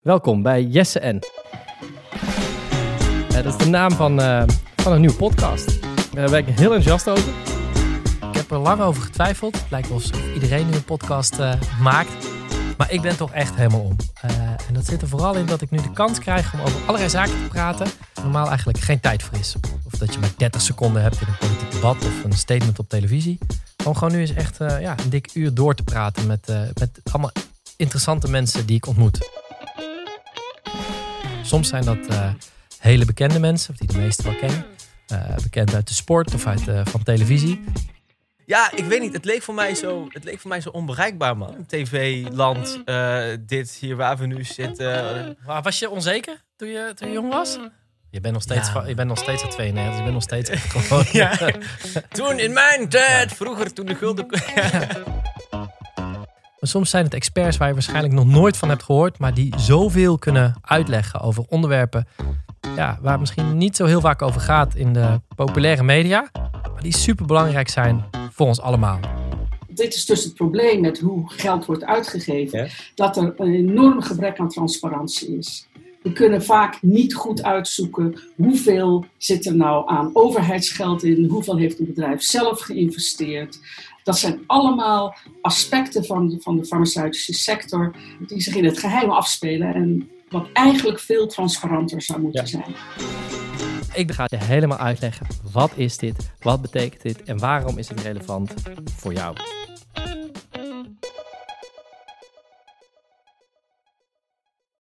Welkom bij Jesse N. Eh, dat is de naam van, eh, van een nieuwe podcast. Daar ben ik heel enthousiast over. Ik heb er lang over getwijfeld. Het lijkt wel iedereen nu een podcast eh, maakt. Maar ik ben toch echt helemaal om. Eh, en dat zit er vooral in dat ik nu de kans krijg om over allerlei zaken te praten. Normaal eigenlijk geen tijd voor is. Of dat je maar 30 seconden hebt in een politiek debat of een statement op televisie. Om gewoon nu eens echt eh, ja, een dik uur door te praten met, eh, met allemaal interessante mensen die ik ontmoet. Soms zijn dat eh, hele bekende mensen, of die de meesten wel kennen. Eh, bekend uit de sport of uit, eh, van televisie. Ja, ik weet niet. Het leek voor mij zo, het leek voor mij zo onbereikbaar, man. TV-land, eh, dit hier waar we nu zitten. Maar was je onzeker toen je, toen je jong was? Je bent nog steeds, Ja. je bent nog steeds uit 92, je bent nog steeds. Ja. Toen in mijn tijd, vroeger toen de gulden... Maar soms zijn het experts waar je waarschijnlijk nog nooit van hebt gehoord, maar die zoveel kunnen uitleggen over onderwerpen ja, waar het misschien niet zo heel vaak over gaat in de populaire media, maar die super belangrijk zijn voor ons allemaal. dit is dus het probleem met hoe geld wordt uitgegeven. Ja. Dat er een enorm gebrek aan transparantie is. We kunnen vaak niet goed uitzoeken hoeveel zit er nou aan overheidsgeld in, hoeveel heeft een bedrijf zelf geïnvesteerd. Dat zijn allemaal aspecten van de, van de farmaceutische sector die zich in het geheim afspelen en wat eigenlijk veel transparanter zou moeten Ja. zijn. Ik ga je helemaal uitleggen. Wat is dit? Wat betekent dit? En waarom is het relevant voor jou?